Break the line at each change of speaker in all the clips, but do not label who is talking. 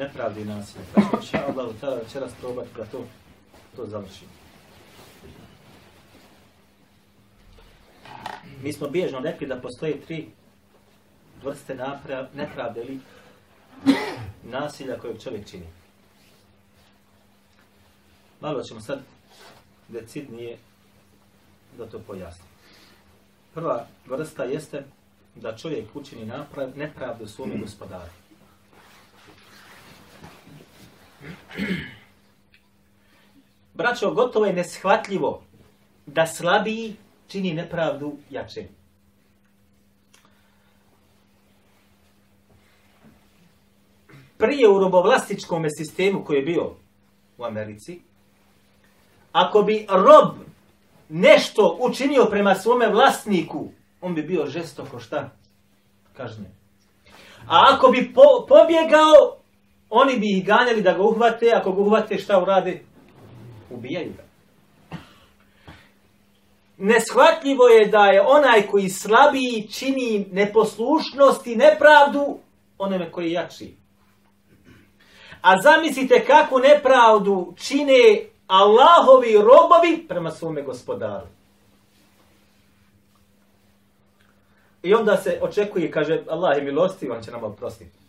nepravdi i nasilja. Tako će Allah u tada večeras probati da to, to završi. Mi smo bježno rekli da postoje tri vrste nepravde ili nasilja kojeg čovjek čini. Malo ćemo sad decidnije da to pojasnim. Prva vrsta jeste da čovjek učini napra, nepravdu svome gospodaru. Braćo, gotovo je neshvatljivo da slabiji čini nepravdu jače. Prije u robovlastičkom sistemu koji je bio u Americi, ako bi rob nešto učinio prema svome vlasniku, on bi bio žestoko šta? Kažne. A ako bi po, pobjegao oni bi ih ganjali da ga uhvate, ako ga uhvate šta urade? Ubijaju ga. Neshvatljivo je da je onaj koji slabiji čini neposlušnost i nepravdu onome koji je jači. A zamislite kakvu nepravdu čine Allahovi robovi prema svome gospodaru. I onda se očekuje, kaže, Allah je milostiv, on će nam oprostiti.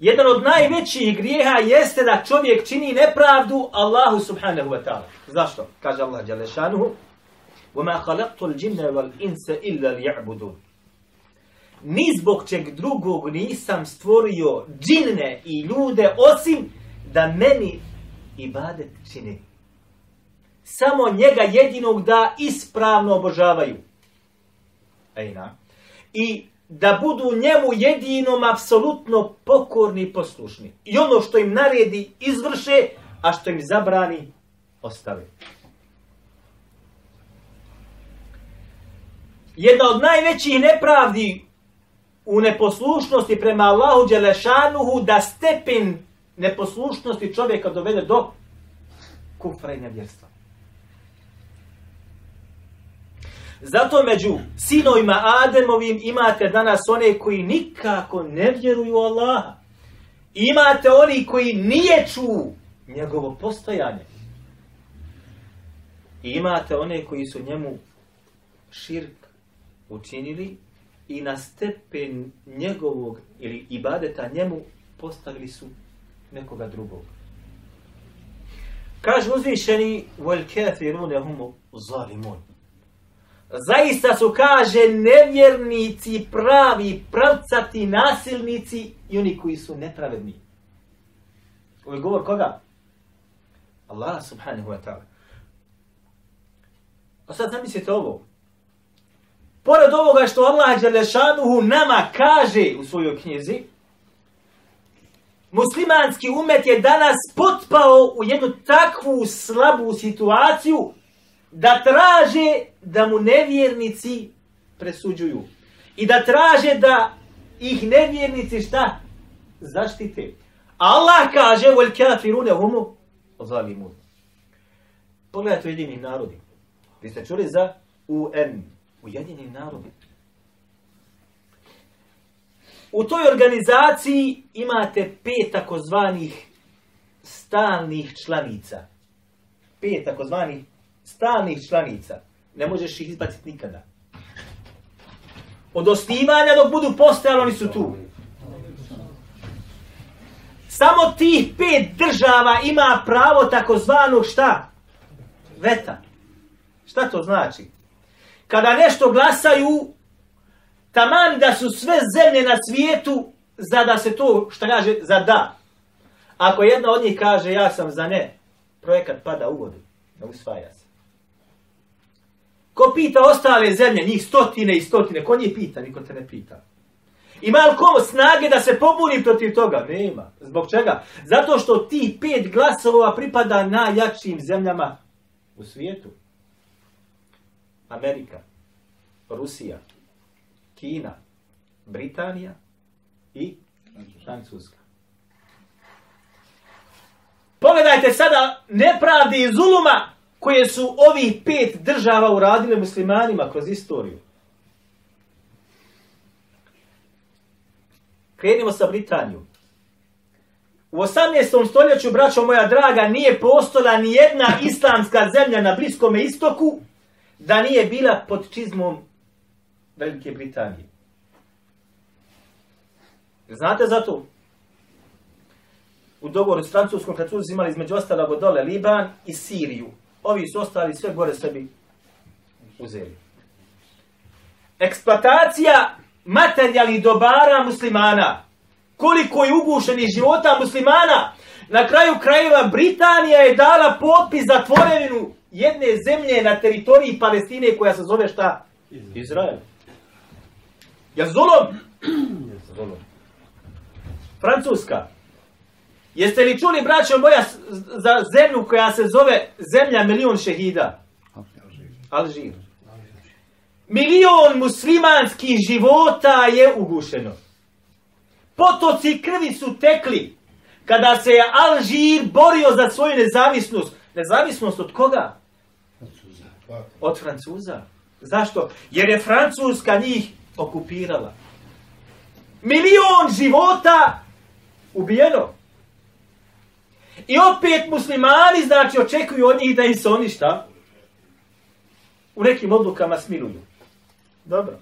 Jedan od najvećih grijeha jeste da čovjek čini nepravdu Allahu subhanahu wa ta'ala. Zašto? Kaže Allah Đalešanuhu. وَمَا خَلَقْتُ الْجِنَّ وَالْإِنْسَ إِلَّا لِيَعْبُدُونَ Ni zbog čeg drugog nisam stvorio džinne i ljude osim da meni ibadet čini. Samo njega jedinog da ispravno obožavaju. Ejna. I da budu njemu jedinom apsolutno pokorni i poslušni. I ono što im naredi izvrše, a što im zabrani ostave. Jedna od najvećih nepravdi u neposlušnosti prema Allahu Đelešanuhu da stepen neposlušnosti čovjeka dovede do kufra i nevjerstva. Zato među sinovima Ademovim imate danas one koji nikako ne vjeruju Allaha. Imate oni koji nije ču njegovo postojanje. I imate one koji su njemu širk učinili i na stepen njegovog ili ibadeta njemu postavili su nekoga drugog. Kaže uzvišeni, وَالْكَافِرُونَ هُمُ ظَالِمُونَ Zaista su, kaže, nevjernici, pravi, pravcati, nasilnici i oni koji su nepravedni. Ovo je govor koga? Allah subhanahu wa ta'ala. A sad zamislite ovo. Pored ovoga što Allah Đalešanuhu nama kaže u svojoj knjizi, muslimanski umet je danas potpao u jednu takvu slabu situaciju da traže da mu nevjernici presuđuju. I da traže da ih nevjernici šta? Zaštite. Allah kaže, vel kafirune humu zalimun. Pogledajte jedini narodi. Vi ste čuli za UN, ujedini narodi. U toj organizaciji imate pet takozvanih stalnih članica. Pet takozvanih stalnih članica. Ne možeš ih izbaciti nikada. Od osnivanja dok budu postojali, oni su tu. Samo tih pet država ima pravo takozvanog šta? Veta. Šta to znači? Kada nešto glasaju, taman da su sve zemlje na svijetu za da se to, što kaže, za da. Ako jedna od njih kaže ja sam za ne, projekat pada u vodu, ne usvaja se. Ko pita ostale zemlje, njih stotine i stotine, ko njih pita, niko te ne pita. Ima li ko snage da se pobuni protiv toga? Nema. Zbog čega? Zato što ti pet glasova pripada najjačim zemljama u svijetu. Amerika, Rusija, Kina, Britanija i Francuska. Pogledajte sada nepravdi i zuluma koje su ovih pet država uradile muslimanima kroz istoriju. Krenimo sa Britanijom. U 18. stoljeću, braćo moja draga, nije postola ni jedna islamska zemlja na Bliskom istoku da nije bila pod čizmom Velike Britanije. Znate za to? U dogovoru s francuskom, kad su imali između ostalog dole Liban i Siriju, ovi su ostali sve gore sebi uzeli. Eksploatacija materijalnih dobara muslimana, koliko je ugušenih života muslimana, na kraju krajeva Britanija je dala potpis za tvorevinu jedne zemlje na teritoriji Palestine koja se zove šta?
Izrael.
Ja zulom? Ja zulom. Francuska. Jeste li čuli, braćo moja, za zemlju koja se zove zemlja milion šehida?
Alžir. Alžir.
Milion muslimanskih života je ugušeno. Potoci krvi su tekli kada se je Alžir borio za svoju nezavisnost. Nezavisnost od koga? Od Francuza. Zašto? Jer je Francuska njih okupirala. Milion života ubijeno. I opet muslimani, znači, očekuju od njih da im se oni šta? U nekim odlukama smiruju. Dobro.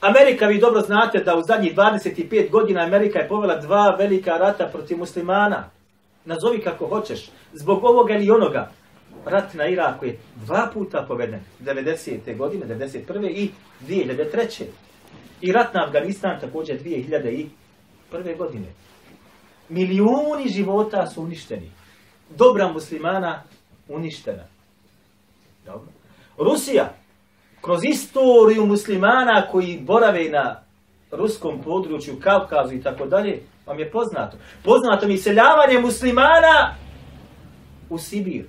Amerika, vi dobro znate da u zadnjih 25 godina Amerika je povela dva velika rata protiv muslimana. Nazovi kako hoćeš, zbog ovoga ili onoga. Rat na Iraku je dva puta poveden, 90. godine, 91. i 2003. I rat na Afganistan također 2001. godine. Milijuni života su uništeni. Dobra muslimana uništena. Dobro. Rusija, kroz istoriju muslimana koji borave na ruskom području, Kavkazu i tako dalje, vam je poznato. Poznato mi seljavanje muslimana u Sibir.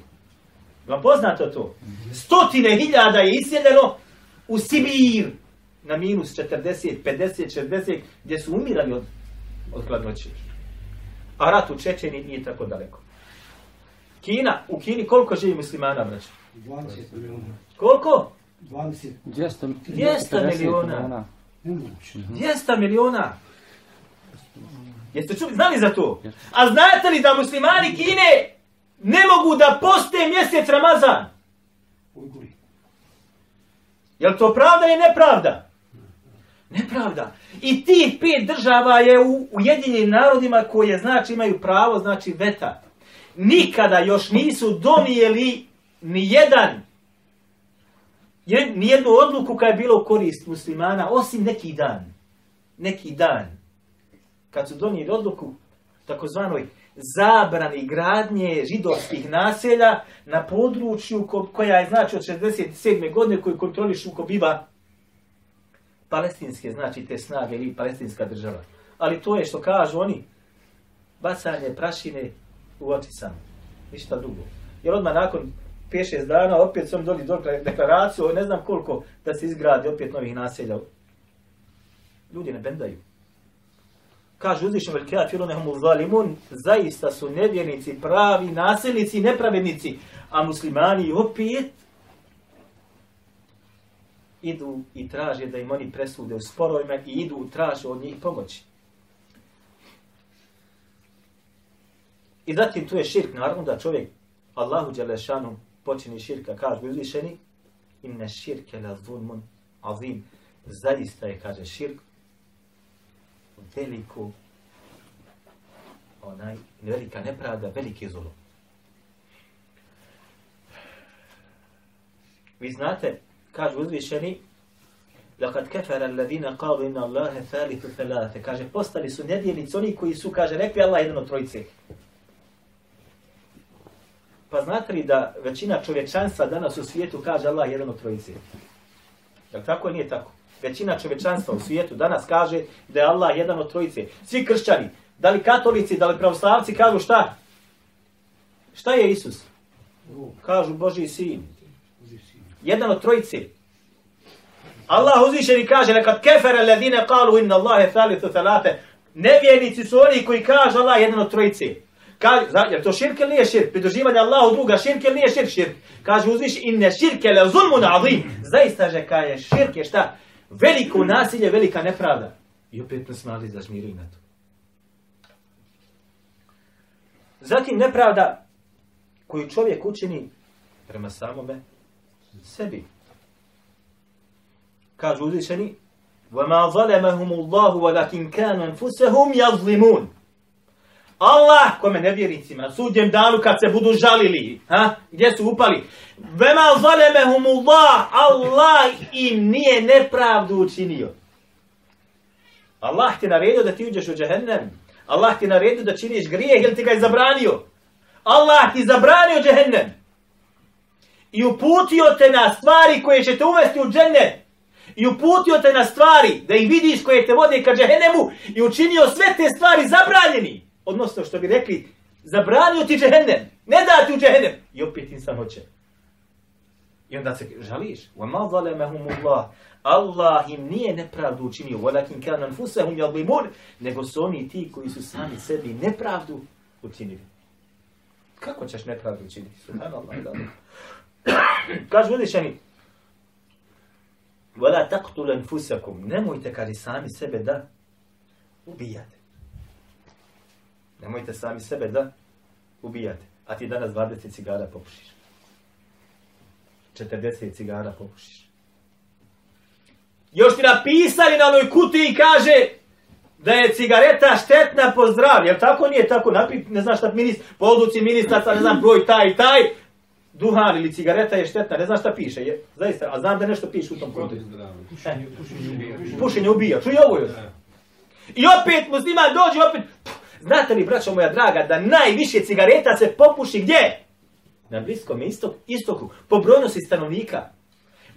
Vam poznato to? Stotine hiljada je iseljeno u Sibir na minus 40, 50, 60, gdje su umirali od, od hladnoće a rat u Čečeni nije tako daleko. Kina, u Kini koliko živi muslimana, braći? 20 miliona. Koliko? 20. 200 miliona. 200 miliona. 200 miliona. Jeste čuli, znali za to? A znate li da muslimani Kine ne mogu da poste mjesec Ramazan? Jel to pravda ili nepravda? pravda? Nepravda. I tih pet država je u Ujedinjenim narodima koje znači imaju pravo, znači veta. Nikada još nisu donijeli ni jedan ni jednu odluku koja je bila u korist muslimana, osim neki dan. Neki dan. Kad su donijeli odluku takozvanoj zabrani gradnje židovskih naselja na području koja je znači od 67. godine koju kontrolišu ko biva palestinske, znači te snage ili palestinska država. Ali to je što kažu oni, bacanje prašine u oči samo. Ništa dugo. Jer odmah nakon 5-6 dana opet sam dolji dokle deklaraciju, ne znam koliko da se izgradi opet novih naselja. Ljudi ne bendaju. Kaže uzvišnji velikaj Firunehom u Zalimun, zaista su nevjernici, pravi nasilnici, nepravednici, a muslimani opet idu i traže da im oni presude u sporojima i idu i traže od njih pomoći. I zatim tu je širk, naravno da čovjek Allahu Đelešanu počini širka, kaže uzvišeni, im ne širke la zulmun azim. Zadista je, kaže širk, veliko, onaj, velika nepravda, veliki zulum. Vi znate, kaže uzvišeni Lekad kefera alladina qalu inna Allaha thalithu thalatha. Kaže postali su nedjelnici oni koji su kaže rekli Allah jedan od trojice. Pa znate li da većina čovječanstva danas u svijetu kaže Allah jedan od trojice? Je tako ili nije tako? Većina čovječanstva u svijetu danas kaže da je Allah jedan od trojice. Svi kršćani, da li katolici, da li pravoslavci kažu šta? Šta je Isus? Kažu Boži sin jedan od trojice. Allah uzviše i kaže, nekad kefere ledine kalu inna Allahe thalithu thalate, nevjenici su oni koji kaže Allah jedan od trojice. Kaže, zar, jer to širke nije širk, pridruživanje Allahu druga, širke nije širk, širk. Kaže, uzviše, inne širke le zulmu na azim. Zaista že kaže, širke šta? Veliko nasilje, velika nepravda. I opet nas mali zažmirili na to. Zatim nepravda koju čovjek učini prema samome sebi. Kažu uzvišeni, وَمَا ظَلَمَهُمُ اللَّهُ وَلَكِنْ كَانُ أَنْفُسَهُمْ يَظْلِمُونَ Allah, kome nevjericima, suđem danu kad se budu žalili, ha? gdje su upali? وَمَا ظَلَمَهُمُ اللَّهُ Allah im nije nepravdu učinio. Allah ti naredio da ti uđeš u džehennem. Allah ti naredio da činiš grijeh ili ti ga je zabranio. Allah ti zabranio džehennem i uputio te na stvari koje će te uvesti u džennet i uputio te na stvari da ih vidiš koje te vode ka džehennemu i učinio sve te stvari zabranjeni. Odnosno što bi rekli, zabranio ti džehennem, ne da ti u džehennem. I opet insan hoće. I onda se žališ. وَمَا ظَلَمَهُمُ اللَّهِ Allah im nije nepravdu učinio, وَلَكِنْ كَانَ أَنْفُسَهُمْ يَلْبِمُونَ Nego su oni ti koji su sami sebi nepravdu učinili. Kako ćeš nepravdu učiniti? Subhanallah, da Kažu uzvišeni, وَلَا تَقْتُلَ نْفُسَكُمْ Nemojte kari sami sebe da ubijate. Nemojte sami sebe da ubijate. A ti danas 20 cigara popušiš. 40 cigara popušiš. Još ti napisali na onoj kutiji kaže da je cigareta štetna po zdravlje. Jel tako nije tako? Napi, ne znam šta ministar, po odluci ministarca, ne znam broj taj i taj duhan ili cigareta je štetna, ne znam šta piše, je, zaista, a znam da nešto piše u tom kontekstu. E, pušenje, pušenje, pušenje ubija, čuj ovo još. E. I opet musliman dođe, opet, znate li, braćo moja draga, da najviše cigareta se popuši gdje? Na bliskom istok, istoku, po brojnosti stanovnika.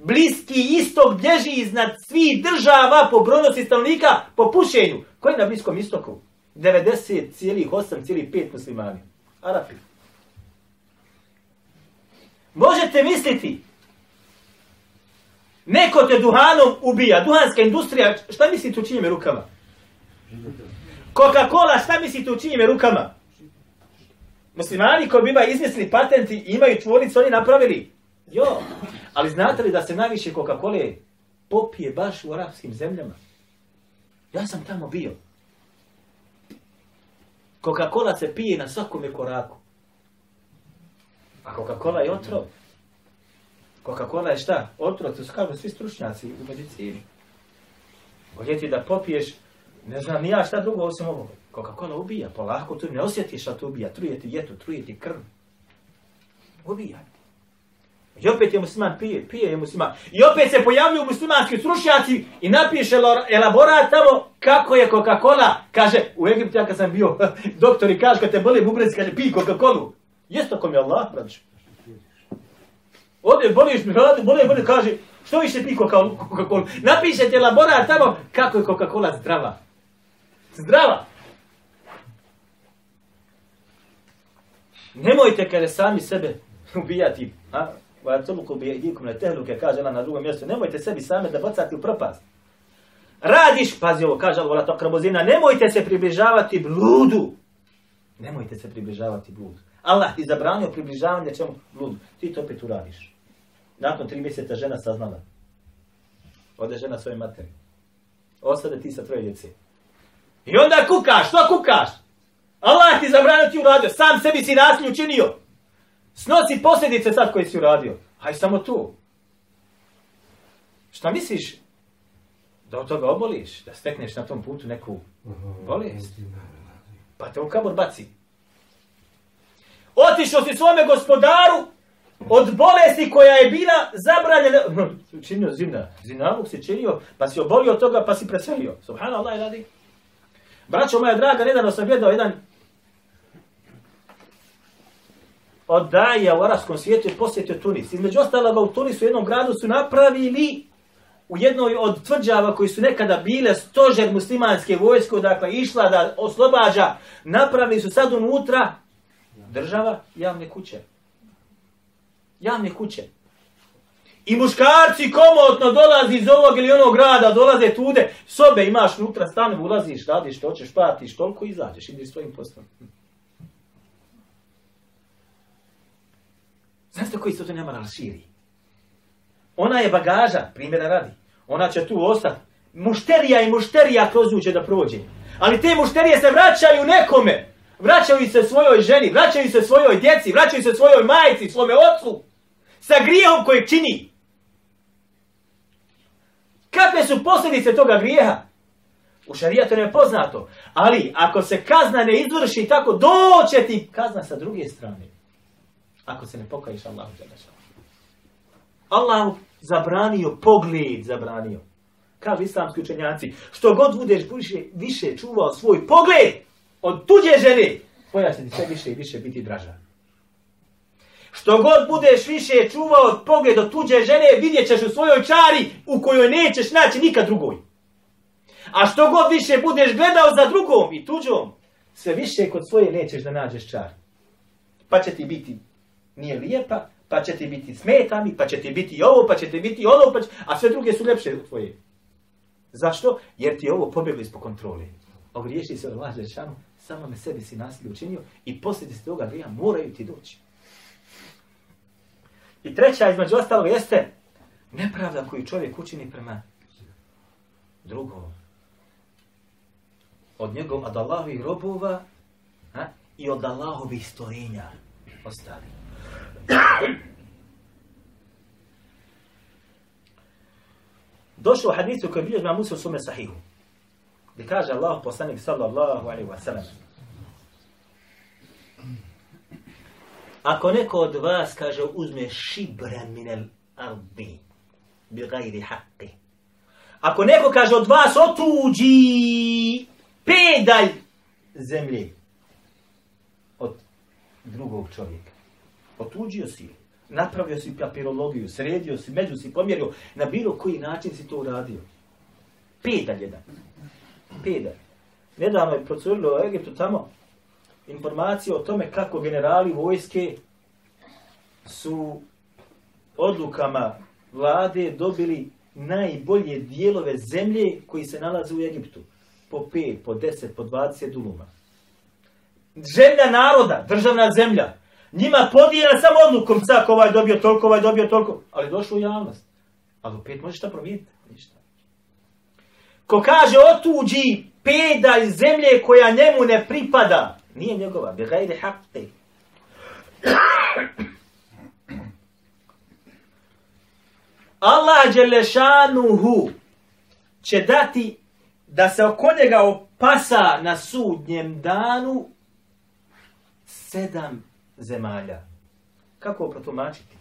Bliski istok bježi iznad svih država po brojnosti stanovnika, po pušenju. Koji je na bliskom istoku? 90,8,5 muslimani. Arapi. Možete misliti, neko te duhanom ubija, duhanska industrija, šta mislite u čijim rukama? Coca-Cola, šta mislite u čijim rukama? Muslimani koji bi imaju izmislili patenti i imaju tvornicu, oni napravili. Jo, ali znate li da se najviše Coca-Cola popije baš u arapskim zemljama? Ja sam tamo bio. Coca-Cola se pije na svakome koraku. A Coca-Cola je otrov. Coca-Cola je šta? Otrov, to su kažu svi stručnjaci u medicini. Bolje ti da popiješ, ne znam ni ja šta drugo osim ovo. Coca-Cola ubija, polako tu ne osjetiš šta te ubija, truje ti jetu, truje ti krv. Ubija. I opet je musliman pije, pije je musliman. I opet se pojavljuju muslimanski stručnjaci i napiše elaborat tamo kako je Coca-Cola. Kaže, u Egiptu ja kad sam bio doktor i kaže, kad te boli bubrez, kaže, pij Coca-Colu. Jesto ako mi Allah praviš. Ovdje boliš mi, hladi, boli, boli, kaže, što više ti Coca-Cola? Napiše ti laborat tamo kako je Coca-Cola zdrava. Zdrava. Nemojte kada sami sebe ubijati, a? Va to luku bi idikum na tehlu, kada kaže na drugom mjestu, nemojte sebi sami da bocati u propast. Radiš, pazi ovo, kaže Allah, to krabozina, nemojte se približavati bludu. Nemojte se približavati bludu. Allah ti zabranio približavanje čemu blud. Ti to opet uradiš. Nakon tri mjeseca žena saznala. Ode žena svoje materi. Ostade ti sa tvoje djece. I onda kukaš, što kukaš? Allah ti zabranio ti uradio. Sam sebi si nasilj učinio. Snosi posljedice sad koje si uradio. Aj samo tu. Šta misliš? Da od toga oboliš? Da stekneš na tom putu neku bolest? Mhm. Pa te u kabor baci otišao si svome gospodaru od bolesti koja je bila zabranjena. Učinio zina, zinavog si činio, pa si obolio od toga, pa si preselio. Subhanallah, radi. Braćo moja draga, nedavno sam gledao jedan odaja u arabskom svijetu i posjetio Tunis. Između ostalog u Tunisu u jednom gradu su napravili u jednoj od tvrđava koji su nekada bile stožer muslimanske vojske, dakle išla da oslobađa, napravili su sad unutra Država, javne kuće. Javne kuće. I muškarci komotno dolazi iz ovog ili onog grada, dolaze tude, sobe imaš unutra, stanu, ulaziš, radiš, to ćeš, platiš, koliko izađeš, ideš svojim poslom. Znaš koji se to nema na širi? Ona je bagaža, primjera radi. Ona će tu ostati. Mušterija i mušterija kroz nju će da prođe. Ali te mušterije se vraćaju nekome vraćaju se svojoj ženi, vraćaju se svojoj djeci, vraćaju se svojoj majici, svome ocu, sa grijehom koji čini. Kakve su posljedice toga grijeha? U šarijatu ne poznato. Ali ako se kazna ne izvrši tako, doće ti kazna sa druge strane. Ako se ne pokajiš Allahu te Allahu zabranio, pogled zabranio. Kao islamski učenjaci, što god budeš više, više čuvao svoj pogled, od tuđe žene, tvoja će ti sve više i više biti draža. Što god budeš više čuvao pogled od tuđe žene, vidjet ćeš u svojoj čari u kojoj nećeš naći nikad drugoj. A što god više budeš gledao za drugom i tuđom, sve više kod svoje nećeš da nađeš čar. Pa će ti biti nije lijepa, pa će ti biti smetani, pa će ti biti ovo, pa će ti biti ono, pa će... a sve druge su ljepše od tvoje. Zašto? Jer ti je ovo pobjeglo ispod kontrole. Ogriješi se od vlaže samo me sebi si nasilje učinio i posljedice toga grija moraju ti doći. I treća između ostalog jeste nepravda koju čovjek učini prema drugom. Od njegov, od Allahovih robova a, i od Allahovih stvorenja ostali. Došlo u hadisu koji bilježba Musa u sume sahihu. Gdje kaže Allah poslanik sallallahu alaihi wa sallam. Ako neko od vas kaže uzme šibra minel ardi bi gajri haqqi. Ako neko kaže od vas otuđi pedalj zemlje od drugog čovjeka. Otuđio si, napravio si papirologiju, sredio si, među si pomjerio, na bilo koji način si to uradio. Pedalj jedan peda. Nedavno je procurilo u Egiptu tamo informacije o tome kako generali vojske su odlukama vlade dobili najbolje dijelove zemlje koji se nalaze u Egiptu. Po 5, po 10, po 20 duluma. Žemlja naroda, državna zemlja. Njima podijena samo odlukom, cak ovaj dobio toliko, ovaj dobio toliko. Ali došlo u javnost. Ali opet možeš to promijeniti? Ništa ko kaže otuđi pedalj zemlje koja njemu ne pripada, nije njegova, bi gajri hakte. Allah Đelešanuhu će dati da se oko njega opasa na sudnjem danu sedam zemalja. Kako protumačiti?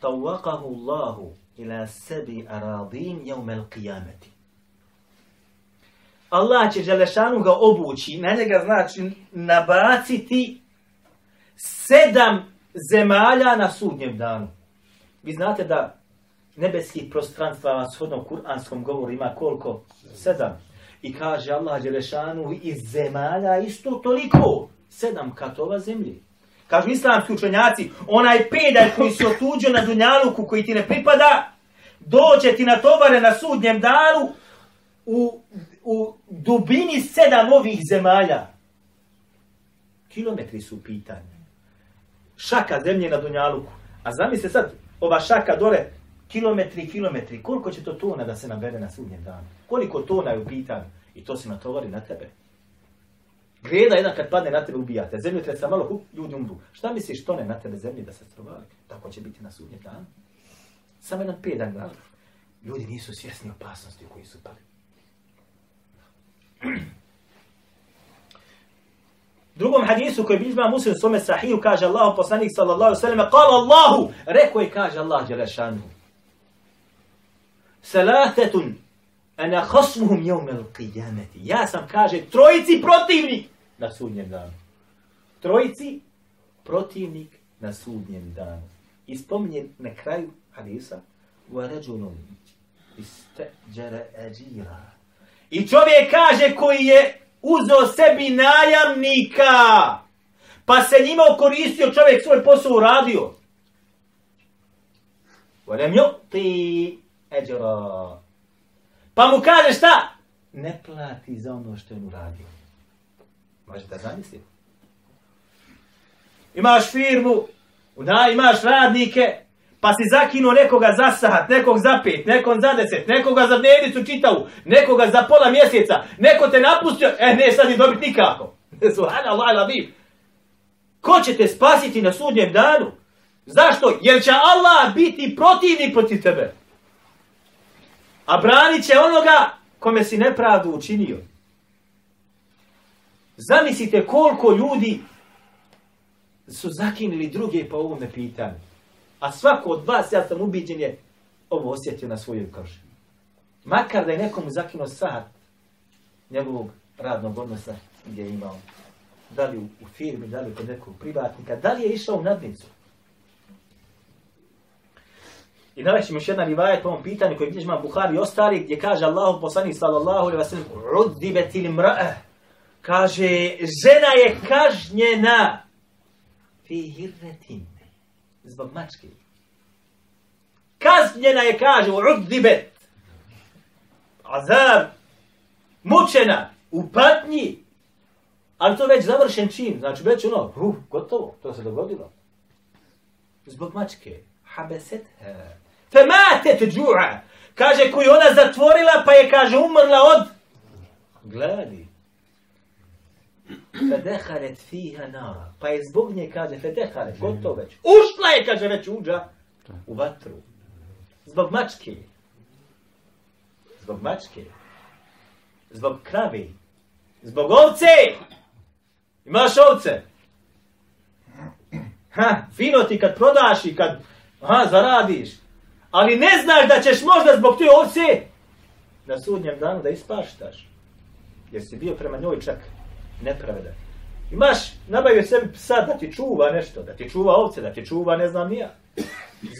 Tawakahu Allahu ila sebi aradin jeumel qiyameti. Allah će Želešanu ga obući, na njega znači nabaciti sedam zemalja na sudnjem danu. Vi znate da nebeskih prostranstva na shodnom kuranskom govoru ima koliko? Sedam. I kaže Allah Želešanu iz zemalja isto toliko sedam katova zemlje. Kažu islamski učenjaci, onaj pedalj koji se otuđio na dunjaluku koji ti ne pripada, doće ti na tovare na sudnjem daru u, u dubini sedam ovih zemalja. Kilometri su pitanje. Šaka zemlje na dunjaluku. A zamisli sad, ova šaka dole, kilometri, kilometri, koliko će to tona da se nabere na sudnjem danu? Koliko tona je u pitanju? I to se natovari na tebe. Greda jedan kad padne na tebe, ubija te. Zemlju treca malo, hup, ljudi umru. Šta misliš, to ne na tebe zemlji da se strovali? Tako će biti na sudnje dan. Samo jedan pedan dan. Ljudi nisu svjesni opasnosti koji su pali. drugom hadisu koji bilježba muslim svome sahiju kaže Allah, poslanik sallallahu sallam, kala Allahu, rekao je kaže Allah, Đelešanu, salatetun, ana khasmuhum yawm al-qiyamati. Ja sam kaže trojici protivnik na sudnjem danu. Trojici protivnik na sudnjem danu. I spomnjen na kraju hadisa wa rajulun istajara ajira. I čovjek kaže koji je uzeo sebi najamnika. Pa se njima okoristio čovjek svoj posao uradio. Volem yu'ti ajra. Pa mu kaže šta? Ne plati za ono što je on uradio. Možete da zamislim. Imaš firmu, da, imaš radnike, pa si zakinuo nekoga za sahat, nekog za pet, nekom za deset, nekoga za dnevnicu čitavu, nekoga za pola mjeseca, neko te napustio, e ne, sad ni dobiti nikako. Subhanallah, la bim. Ko će te spasiti na sudnjem danu? Zašto? Jer će Allah biti protivni protiv tebe a branit će onoga kome si nepravdu učinio. Zamislite koliko ljudi su zakinili druge po ovome pitanju. A svako od vas, ja sam ubiđen, je ovo osjetio na svojoj koži. Makar da je nekomu zakinuo sat njegovog radnog odnosa gdje je imao. Da li u firmi, da li kod nekog privatnika, da li je išao u nadnicu. I navešim još jedan rivajet po ovom pitanju koji bilježi Buhari i ostali gdje kaže Allahu poslanik sallallahu alaihi wa sallam Ruddibet il mra'a Kaže, žena je kažnjena Fi hirretin Zbog mačke Kažnjena je kaže Ruddibet Azar Mučena U patnji Ali to već završen čin Znači već ono, uh, gotovo, to se dogodilo Zbog mačke Zbog mačke habeset fe matet džu'a kaže koji ona zatvorila pa je kaže umrla od gladi Fedehalet fiha nara. Pa je zbog nje kaže, Fedehalet, mm. gotovo već. Ušla je, kaže već uđa, u vatru. Zbog mačke. Zbog mačke. Zbog krave. Zbog ovce. Imaš ovce. Ha, fino ti kad prodaš i kad Aha, zaradiš. Ali ne znaš da ćeš možda zbog te ovce na sudnjem danu da ispaštaš. Jer si bio prema njoj čak nepravedan. Imaš, nabavio sebi psa da ti čuva nešto, da ti čuva ovce, da ti čuva ne znam nija.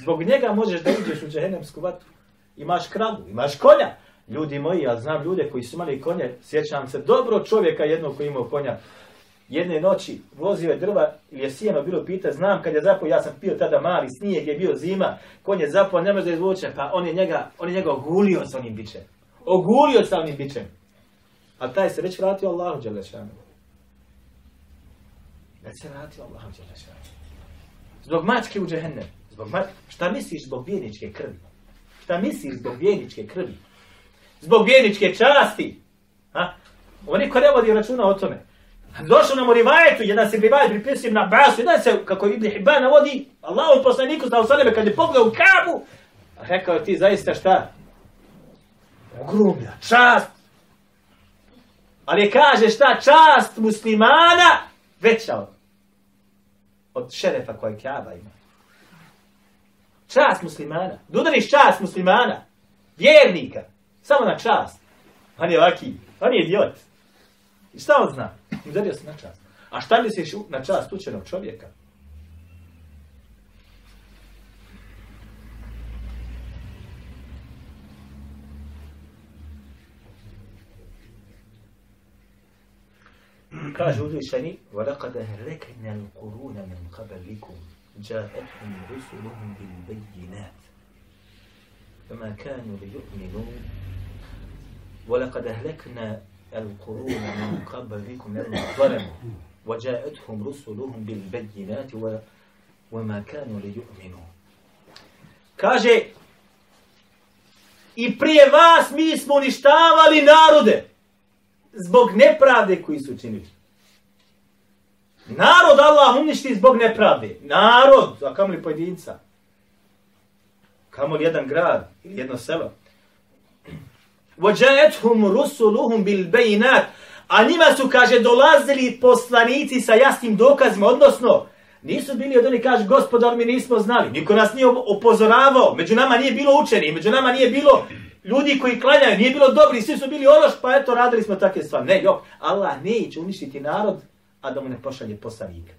Zbog njega možeš da uđeš u džehennemsku vatru. Imaš kravu, imaš konja. Ljudi moji, ja znam ljude koji su imali konje, sjećam se dobro čovjeka jednog koji imao konja jedne noći vozio je drva ili je sjeno bilo pita, znam kad je zapao, ja sam pio tada mali snijeg, je bio zima, konje je zapao, ne može da izvuče, pa on je njega, on je njega ogulio sa onim bićem. Ogulio sa onim bićem. A taj se već vratio Allahu Đelešanu. Već se vratio Allahu Đelešanu. Zbog mačke u džehennem. Zbog ma... Šta misliš zbog vjeničke krvi? Šta misliš zbog vjeničke krvi? Zbog vjeničke časti? Ha? Oni ko ne vodi računa o tome. Došlo nam u rivajetu, jedan se rivajet pripisuje na basu, jedan se, kako Ibn Hibba navodi, Allah od poslaniku znao sa nebe, kad je pogledao u kabu, rekao ti zaista šta? Ogromna čast. Ali kaže šta čast muslimana veća od, od šerefa koje kaba ima. Čast muslimana. Dudariš čast muslimana, vjernika, samo na čast. On je ovaki, on je idiot. I šta on zna? udario si na čast. A šta misliš na čast učenog čovjeka? Kaže uzvišeni, وَلَقَدْ هَلَكَنَا الْقُرُونَ مِنْ قَبَلِكُمْ جَاءَتْهُمْ رُسُلُهُمْ بِالْبَيِّنَاتِ فَمَا كَانُوا لِيُؤْمِنُوا وَلَقَدْ أَهْلَكْنَا القرون من قبلكم لما ظلموا وجاءتهم رسلهم بالبينات و... وما كانوا ليؤمنوا كاجي I prije vas mi smo uništavali narode zbog nepravde koji su činili. Narod Allah uništi zbog nepravde. Narod, a kamo li pojedinca? Kamo li jedan grad ili jedno selo? وجاءتهم رسلهم بالبينات a njima su, kaže, dolazili poslanici sa jasnim dokazima, odnosno, nisu bili od onih, kaže, gospodar, mi nismo znali, niko nas nije opozoravao, među nama nije bilo učeni, među nama nije bilo ljudi koji klanjaju, nije bilo dobri, svi su bili oroš, pa eto, radili smo takve stvari. Ne, jok, Allah neće uništiti narod, a da mu ne pošalje poslanika.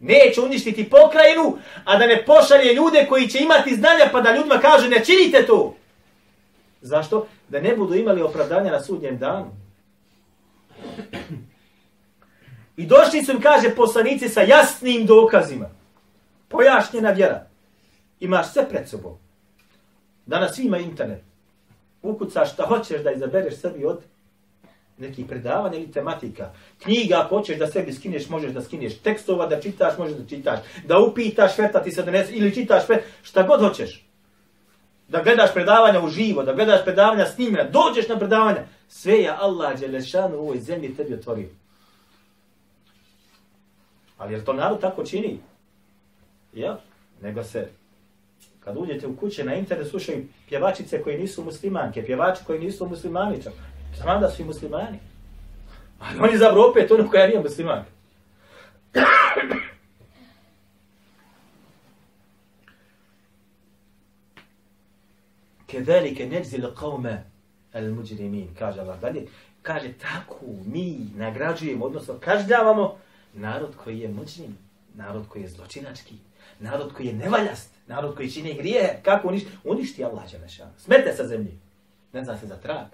Neće uništiti pokrajinu, a da ne pošalje ljude koji će imati znanja, pa da ljudima kaže, ne činite to. Zašto? Da ne budu imali opravdanja na sudnjem danu. I došli su im, kaže, poslanici sa jasnim dokazima. Pojašnjena vjera. Imaš sve pred sobom. Danas svi ima internet. Ukucaš šta hoćeš da izabereš sebi od nekih predavanja ili tematika. Knjiga, ako hoćeš da sebi skineš, možeš da skineš. Tekstova da čitaš, možeš da čitaš. Da upitaš feta ti se donesi ili čitaš feta, šta god hoćeš da gledaš predavanja uživo, da gledaš predavanja snimljena, dođeš na predavanja, sve je Allah Đelešanu u ovoj zemlji tebi otvorio. Ali jer to narod tako čini? Ja? Nego se, kad uđete u kuće na internet, slušaju pjevačice koje nisu muslimanke, pjevači koji nisu muslimani čak. Znam da su i muslimani. Ali oni zabro opet ono koja nije muslimanka. Kedalike nezil qawme al muđrimin, kaže Allah dalje. Kaže, tako mi nagrađujemo, odnosno kažnjavamo narod koji je muđrim, narod koji je zločinački, narod koji je nevaljast, narod koji čine grije, kako uništi, uništi Allah će naša, smrte sa zemlji, ne zna se za trak.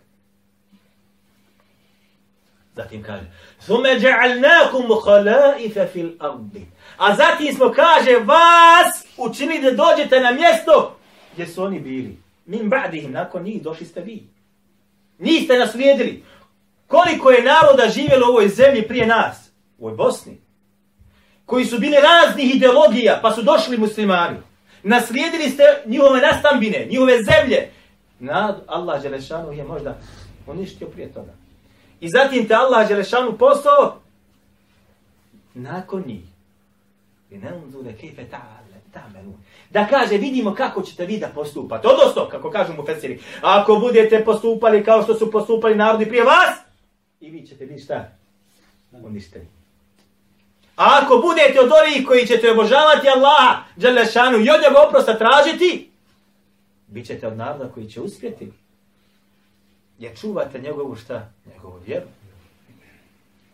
Zatim kaže, Thume dja'alnakum khala'ife fil ardi. A zatim smo kaže, vas učinili da dođete na mjesto gdje su oni bili min ba'dihim, nakon njih došli ste vi. Niste naslijedili. Koliko je naroda živjelo u ovoj zemlji prije nas, u ovoj Bosni, koji su bili raznih ideologija, pa su došli muslimani. Naslijedili ste njihove nastambine, njihove zemlje. Na, Allah Đelešanu je možda uništio prije toga. I zatim te Allah Đelešanu posao nakon njih. I ne unzule kejfe ta'ala ta'malun. Da kaže, vidimo kako ćete vi da postupate. Odnosno, kako kažemo u Fesiri, ako budete postupali kao što su postupali narodi prije vas, i vi ćete biti šta? Uništeni. A ako budete od onih koji ćete obožavati Allaha, Đalešanu, i od njega oprosta tražiti, bit ćete od naroda koji će uspjeti. Jer čuvate njegovu šta? Njegovu vjeru.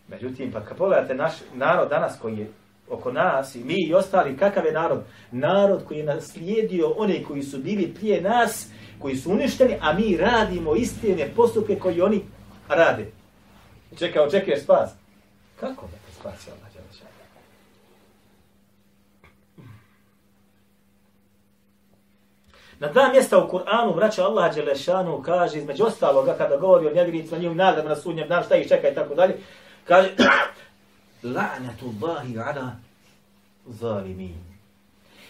Međutim, pa kad pogledate naš narod danas koji je oko nas i mi i ostali, kakav je narod? Narod koji je naslijedio one koji su bili prije nas, koji su uništeni, a mi radimo istine postupke koji oni rade. Čekao, čekaj, spas. Kako da te spasi Allah? Na dva mjesta u Kur'anu vraća Allah Đelešanu, kaže između ostaloga, kada govori o njegovicima, njim nagradu na sudnjem dan, šta ih čeka i tako dalje, kaže, la'natu Allahi ala zalimin.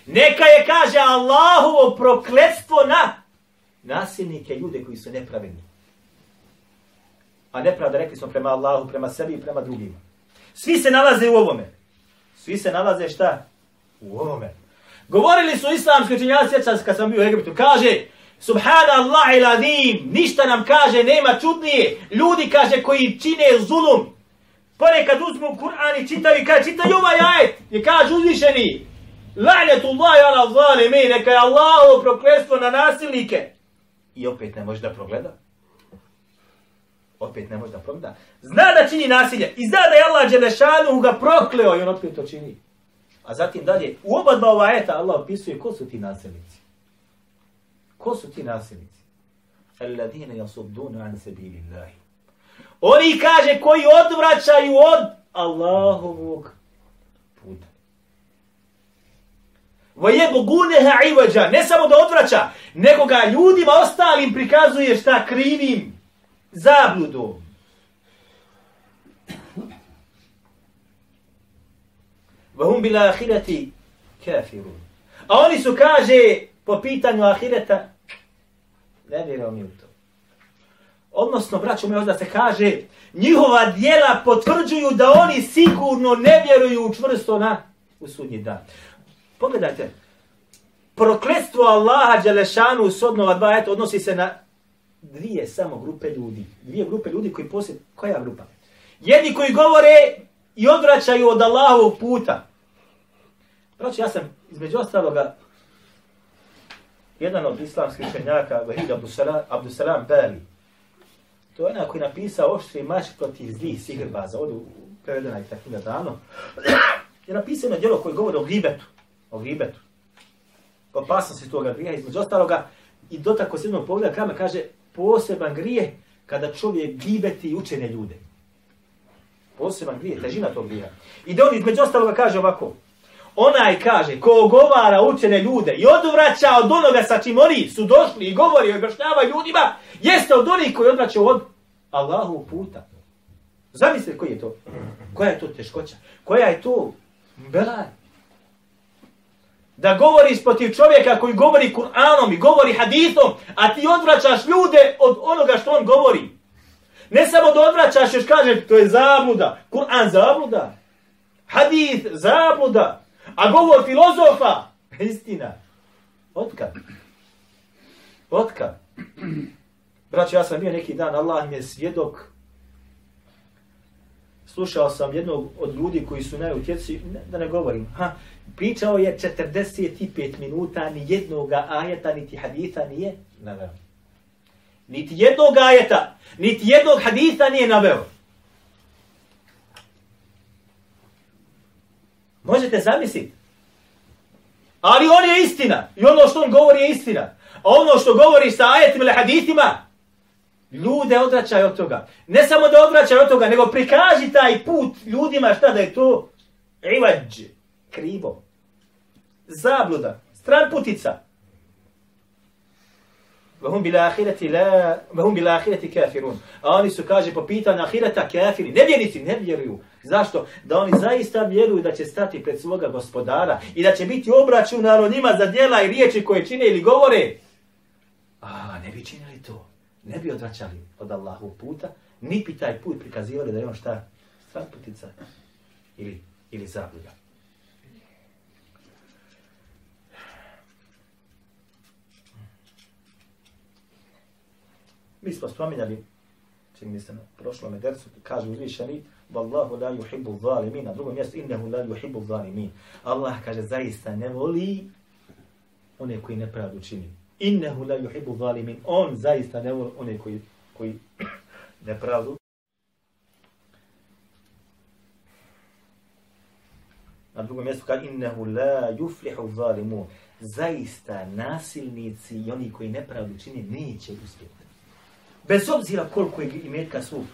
Neka je, kaže Allahovo prokletstvo na nasilnike ljude koji su nepravedni. A nepravda rekli smo prema Allahu, prema sebi i prema drugima. Svi se nalaze u ovome. Svi se nalaze šta? U ovome. Govorili su islamski činjaci, sjećam kad sam bio u Egiptu, kaže, Subhanallah iladim, ništa nam kaže, nema čudnije. Ljudi, kaže, koji čine zulum, ponekad uzmu Kur'an i čitaju i kaže, čitaju ovaj ajet i kaže uzvišeni, la'netullahi ala zalimi, neka je Allahovo prokletstvo na nasilnike. I opet ne može da progleda. Opet ne može da progleda. Zna da čini nasilje i zna da je Allah Đelešanu ga prokleo i on opet to čini. A zatim dalje, u oba dva ova ajeta Allah opisuje ko su ti nasilnici. Ko su ti nasilnici? Alladine yasudduna an sabilillahi. Oni kaže koji odvraćaju od Allahovog puta. Vaje buguneha ivađa, ne samo da odvraća, nego ga ljudima ostalim prikazuje šta krivim zabludu. Vahum bila ahireti kafiru. A oni su kaže po pitanju ahireta, ne vjerujem u to. Odnosno, braćo moje, da se kaže, njihova dijela potvrđuju da oni sigurno ne vjeruju u čvrsto na u sudnji dan. Pogledajte, prokletstvo Allaha Đelešanu u sodnova dva, eto, odnosi se na dvije samo grupe ljudi. Dvije grupe ljudi koji posjed... Koja grupa? Jedni koji govore i odvraćaju od Allahovog puta. Braćo, ja sam između ostaloga jedan od islamskih čenjaka, Vahid Abdusalam, Abdusalam Bali, To je onaj koji napisao oštri mač protiv zlih sihrbaza, ovdje prevedena je tako da dano. Je napisao jedno djelo koje govori o gribetu, o gribetu. Opasno se toga grija, između ostaloga, i dotako se jednom pogleda krame, kaže, poseban grije kada čovjek gibeti učene ljude. Poseban grije, težina tog grija. I da on između ostaloga kaže ovako, onaj kaže, ko ogovara učene ljude i odvraća od onoga sa čim oni su došli i govori i objašnjava ljudima, jeste od onih koji odvraća od Allahu puta. Zamislite koji je to? Koja je to teškoća? Koja je to belaj? Da govoriš protiv čovjeka koji govori Kur'anom i govori hadithom, a ti odvraćaš ljude od onoga što on govori. Ne samo da odvraćaš, još kaže, to je zabluda. Kur'an zabluda. Hadith zabluda. A govor filozofa, istina. Otkad? Otkad? Braćo, ja sam bio neki dan, Allah mi je svjedok. Slušao sam jednog od ljudi koji su najutjeci, ne, da ne govorim, ha, pričao je 45 minuta, ni jednog ajeta, niti haditha nije naveo. Niti jednog ajeta, niti jednog haditha nije naveo. Možete zamisliti. Ali on je istina. I ono što on govori je istina. A ono što govori sa ajetima ili haditima, ljude odvraćaju od toga. Ne samo da odvraćaju od toga, nego prikaži taj put ljudima šta da je to ivađ, krivo. Zabluda. Stran putica. Vahum bila ahireti la, vahum bila ahireti kafirun. A oni su, kaže, po pitanju ahireta kafiri. Ne vjerici, ne vjeruju. Zašto? Da oni zaista vjeruju da će stati pred svoga gospodara i da će biti obračun njima za djela i riječi koje čine ili govore. A, ne bi činili to. Ne bi odvraćali od Allahov puta. Ni bi taj put prikazivali da je on šta? Stran putica ili, ili zabluda. Mi smo spominjali, čim mislim, prošlo medercu, kažu uzvišeni, Wallahu la yuhibbu zalimin. Na drugom mjestu, innehu la yuhibbu zalimin. Allah kaže, zaista ne voli one koji nepravdu čini. Innehu la yuhibbu zalimin. On zaista ne voli one koji, koji nepravdu. Na drugom mjestu kaže, innehu la yuflihu zalimun. Zaista nasilnici i oni koji nepravdu čini neće uspjeti. Bez obzira koliko je imetka svog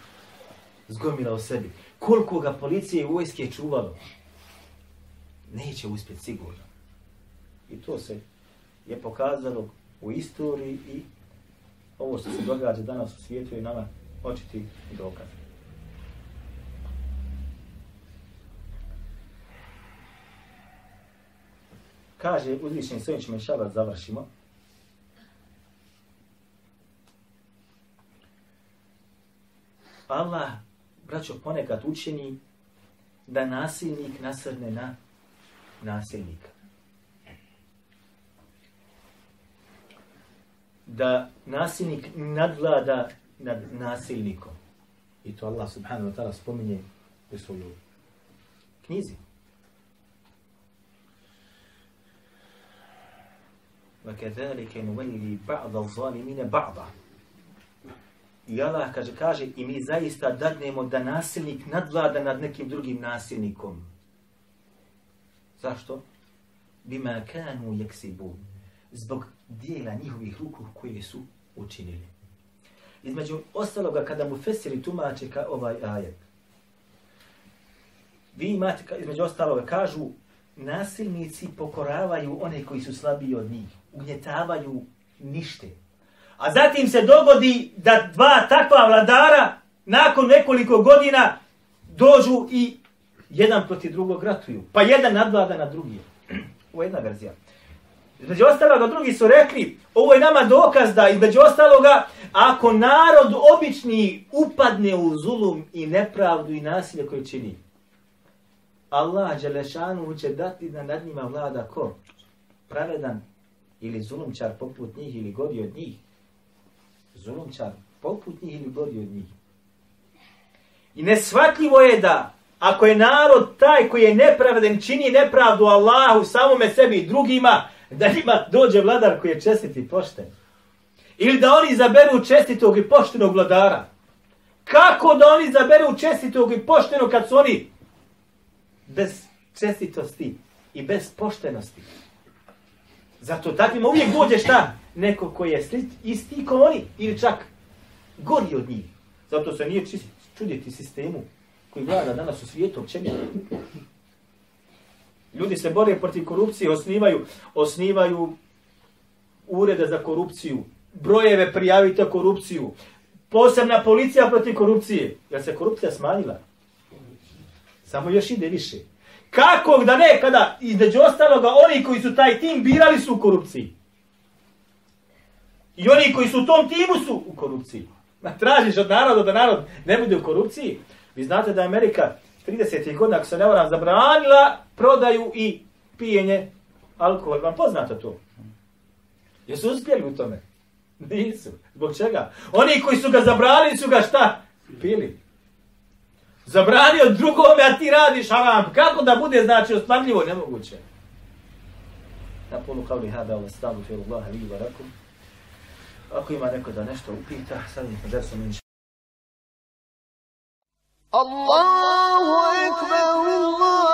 zgomila u sebi koliko ga policije i vojske čuvalo. Neće uspjeti sigurno. I to se je pokazalo u istoriji i ovo što se događa danas u svijetu je nama očiti dokaz. Kaže uzvišenje svojim ćemo šala završimo. Allah braćo, ponekad učini da nasilnik nasrne na nasilnika. Da nasilnik nadvlada nad nasilnikom. I to Allah subhanahu wa ta'ala spominje u svojoj knjizi. وَكَذَلِكَ نُوَلِّي بَعْضَ الظَّالِمِينَ بَعْضًا I Allah kaže, kaže, i mi zaista dadnemo da nasilnik nadvlada nad nekim drugim nasilnikom. Zašto? Bima kanu jeksibu. Zbog dijela njihovih ruku koje su učinili. Između ostaloga, kada mu fesiri tumače ka ovaj ajet, vi imate, između ostaloga, kažu, nasilnici pokoravaju one koji su slabiji od njih, ugnjetavaju nište, A zatim se dogodi da dva takva vladara nakon nekoliko godina dođu i jedan protiv drugog ratuju. Pa jedan nadvlada na drugi. Ovo je jedna verzija. Između ostaloga, drugi su rekli, ovo je nama dokaz da, između ostaloga, ako narod obični upadne u zulum i nepravdu i nasilje koje čini, Allah Đelešanu će dati da nad njima vlada ko? Pravedan ili zulumčar poput njih ili godi od njih zulumčan, poput njih ili bolji od njih. I nesvatljivo je da ako je narod taj koji je nepraveden, čini nepravdu Allahu samome sebi i drugima, da njima dođe vladar koji je čestit i pošten. Ili da oni zaberu čestitog i poštenog vladara. Kako da oni zaberu čestitog i poštenog kad su oni bez čestitosti i bez poštenosti? Zato takvima uvijek dođe šta? neko koji je isti kao oni ili čak gori od njih. Zato se nije čuditi sistemu koji vlada danas u svijetu općenje. Ljudi se bore protiv korupcije, osnivaju, osnivaju urede za korupciju, brojeve prijavite korupciju, posebna policija protiv korupcije. Jel se korupcija smanjila? Samo još ide više. Kako da ne kada, između ostaloga, oni koji su taj tim birali su u korupciji. I oni koji su u tom timu su u korupciji. Ma tražiš od naroda da narod ne bude u korupciji. Vi znate da je Amerika 30. godina, ako se ne varam, zabranila prodaju i pijenje alkohola. Vam poznato to? Jesu uspjeli u tome? Nisu. Zbog čega? Oni koji su ga zabrali su ga šta? Pili. Zabranio drugome, a ti radiš haram. Kako da bude, znači, ostvarljivo? Nemoguće. Na polu kavli hada, ono stavu, fjeru Allah, li varakum ako ima neko da nešto upita, sad mi smo dersom inša. Allahu ekber, Allahu